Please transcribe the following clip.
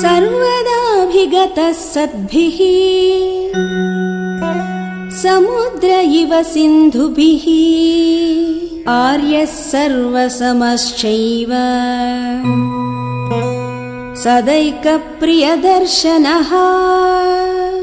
सर्वदाभिगतः सद्भिः समुद्र इव सिन्धुभिः। आर्यः सर्वसमश्चैव। सदैकप्रियदर्शनः।